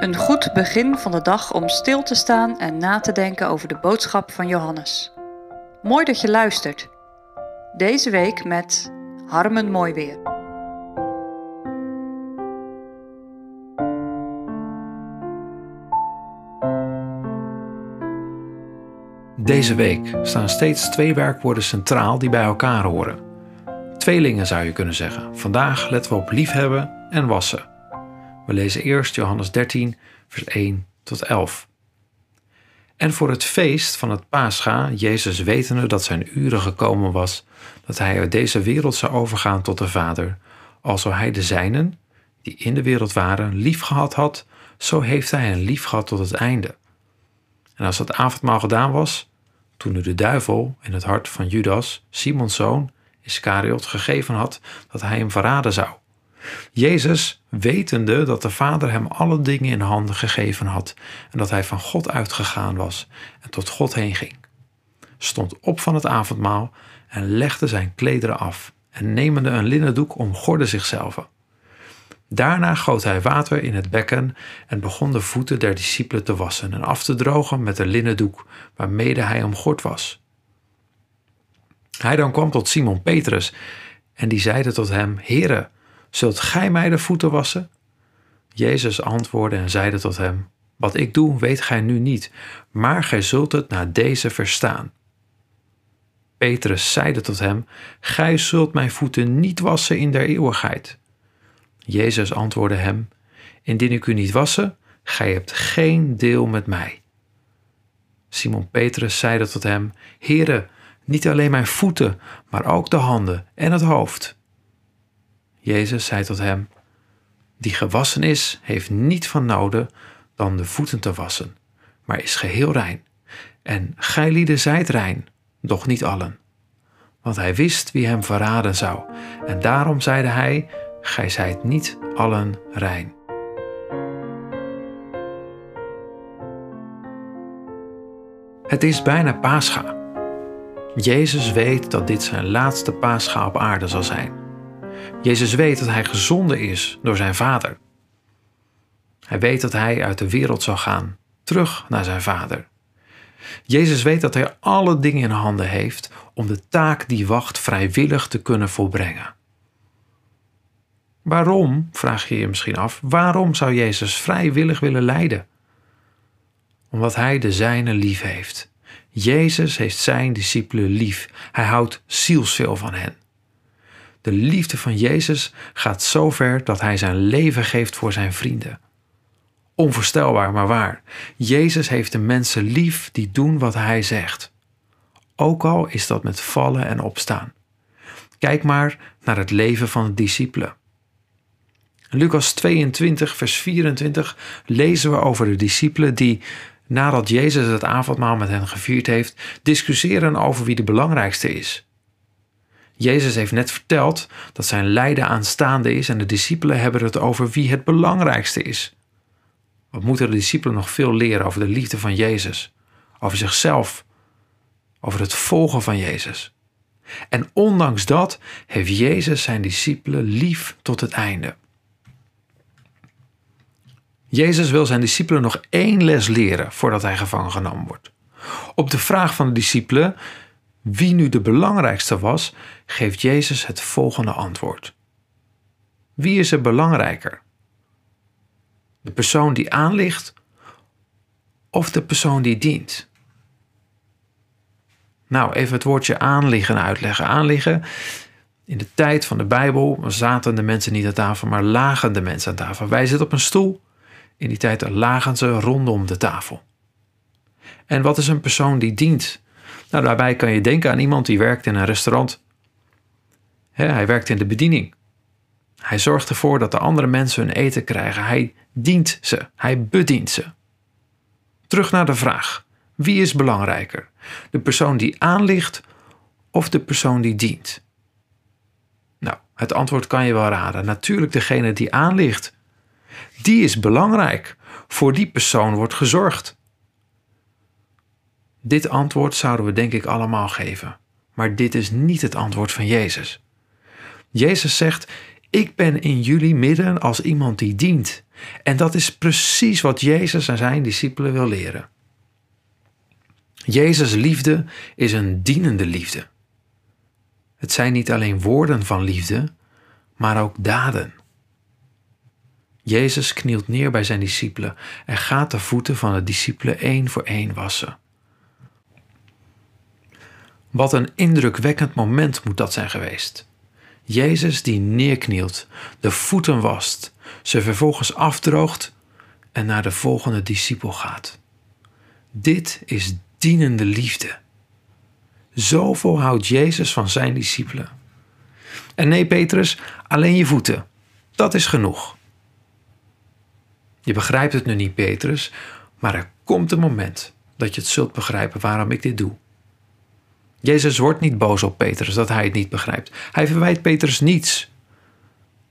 Een goed begin van de dag om stil te staan en na te denken over de boodschap van Johannes. Mooi dat je luistert. Deze week met Harmen Mooiweer. Deze week staan steeds twee werkwoorden centraal die bij elkaar horen. Tweelingen zou je kunnen zeggen. Vandaag letten we op liefhebben en wassen. We lezen eerst Johannes 13, vers 1 tot 11. En voor het feest van het Pascha, Jezus wetende dat zijn uren gekomen was, dat hij uit deze wereld zou overgaan tot de Vader, alzo hij de zijnen, die in de wereld waren, lief gehad had, zo heeft hij hen lief gehad tot het einde. En als het avondmaal gedaan was, toen nu de duivel in het hart van Judas, Simons zoon, Iscariot, gegeven had dat hij hem verraden zou. Jezus, wetende dat de Vader hem alle dingen in handen gegeven had en dat hij van God uitgegaan was en tot God heen ging, stond op van het avondmaal en legde zijn klederen af en nemende een linnen doek omgorde zichzelf. Daarna goot hij water in het bekken en begon de voeten der discipelen te wassen en af te drogen met een linnen doek waarmede hij omgord was. Hij dan kwam tot Simon Petrus en die zeide tot hem: Heere, Zult gij mij de voeten wassen? Jezus antwoordde en zeide tot hem: Wat ik doe, weet gij nu niet, maar gij zult het na deze verstaan. Petrus zeide tot hem: Gij zult mijn voeten niet wassen in der eeuwigheid. Jezus antwoordde hem: Indien ik u niet wassen, gij hebt geen deel met mij. Simon Petrus zeide tot hem: Heere, niet alleen mijn voeten, maar ook de handen en het hoofd. Jezus zei tot hem: Die gewassen is, heeft niet van noden dan de voeten te wassen, maar is geheel rein. En gij lieden zijt rein, doch niet allen. Want hij wist wie hem verraden zou, en daarom zeide hij: Gij zijt niet allen rein. Het is bijna Pascha. Jezus weet dat dit zijn laatste Pascha op aarde zal zijn. Jezus weet dat hij gezonden is door zijn Vader. Hij weet dat hij uit de wereld zal gaan, terug naar zijn Vader. Jezus weet dat hij alle dingen in handen heeft om de taak die wacht vrijwillig te kunnen volbrengen. Waarom, vraag je je misschien af, waarom zou Jezus vrijwillig willen lijden? Omdat hij de zijne lief heeft. Jezus heeft zijn discipelen lief. Hij houdt zielsveel van hen. De liefde van Jezus gaat zo ver dat hij zijn leven geeft voor zijn vrienden. Onvoorstelbaar, maar waar. Jezus heeft de mensen lief die doen wat hij zegt. Ook al is dat met vallen en opstaan. Kijk maar naar het leven van de discipelen. In Lucas 22, vers 24 lezen we over de discipelen die, nadat Jezus het avondmaal met hen gevierd heeft, discussiëren over wie de belangrijkste is. Jezus heeft net verteld dat zijn lijden aanstaande is en de discipelen hebben het over wie het belangrijkste is. Wat moeten de discipelen nog veel leren over de liefde van Jezus, over zichzelf, over het volgen van Jezus. En ondanks dat heeft Jezus zijn discipelen lief tot het einde. Jezus wil zijn discipelen nog één les leren voordat hij gevangen genomen wordt. Op de vraag van de discipelen wie nu de belangrijkste was, geeft Jezus het volgende antwoord. Wie is er belangrijker? De persoon die aanligt of de persoon die dient? Nou, even het woordje aanliggen uitleggen. Aanliggen. In de tijd van de Bijbel zaten de mensen niet aan tafel, maar lagen de mensen aan tafel. Wij zitten op een stoel. In die tijd lagen ze rondom de tafel. En wat is een persoon die dient? Nou, daarbij kan je denken aan iemand die werkt in een restaurant. hij werkt in de bediening. Hij zorgt ervoor dat de andere mensen hun eten krijgen. Hij dient ze. Hij bedient ze. Terug naar de vraag: wie is belangrijker? De persoon die aanligt of de persoon die dient? Nou, het antwoord kan je wel raden. Natuurlijk degene die aanligt. Die is belangrijk. Voor die persoon wordt gezorgd. Dit antwoord zouden we denk ik allemaal geven. Maar dit is niet het antwoord van Jezus. Jezus zegt: Ik ben in jullie midden als iemand die dient. En dat is precies wat Jezus aan zijn discipelen wil leren. Jezus' liefde is een dienende liefde. Het zijn niet alleen woorden van liefde, maar ook daden. Jezus knielt neer bij zijn discipelen en gaat de voeten van de discipelen één voor één wassen. Wat een indrukwekkend moment moet dat zijn geweest. Jezus die neerknielt, de voeten wast, ze vervolgens afdroogt en naar de volgende discipel gaat. Dit is dienende liefde. Zoveel houdt Jezus van zijn discipelen. En nee, Petrus, alleen je voeten. Dat is genoeg. Je begrijpt het nu niet, Petrus, maar er komt een moment dat je het zult begrijpen waarom ik dit doe. Jezus wordt niet boos op Petrus dat hij het niet begrijpt. Hij verwijt Petrus niets.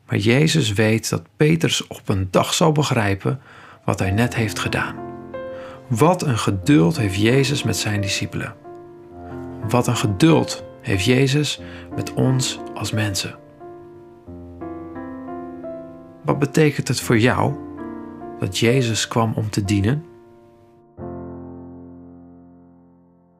Maar Jezus weet dat Petrus op een dag zal begrijpen wat hij net heeft gedaan. Wat een geduld heeft Jezus met zijn discipelen. Wat een geduld heeft Jezus met ons als mensen. Wat betekent het voor jou dat Jezus kwam om te dienen?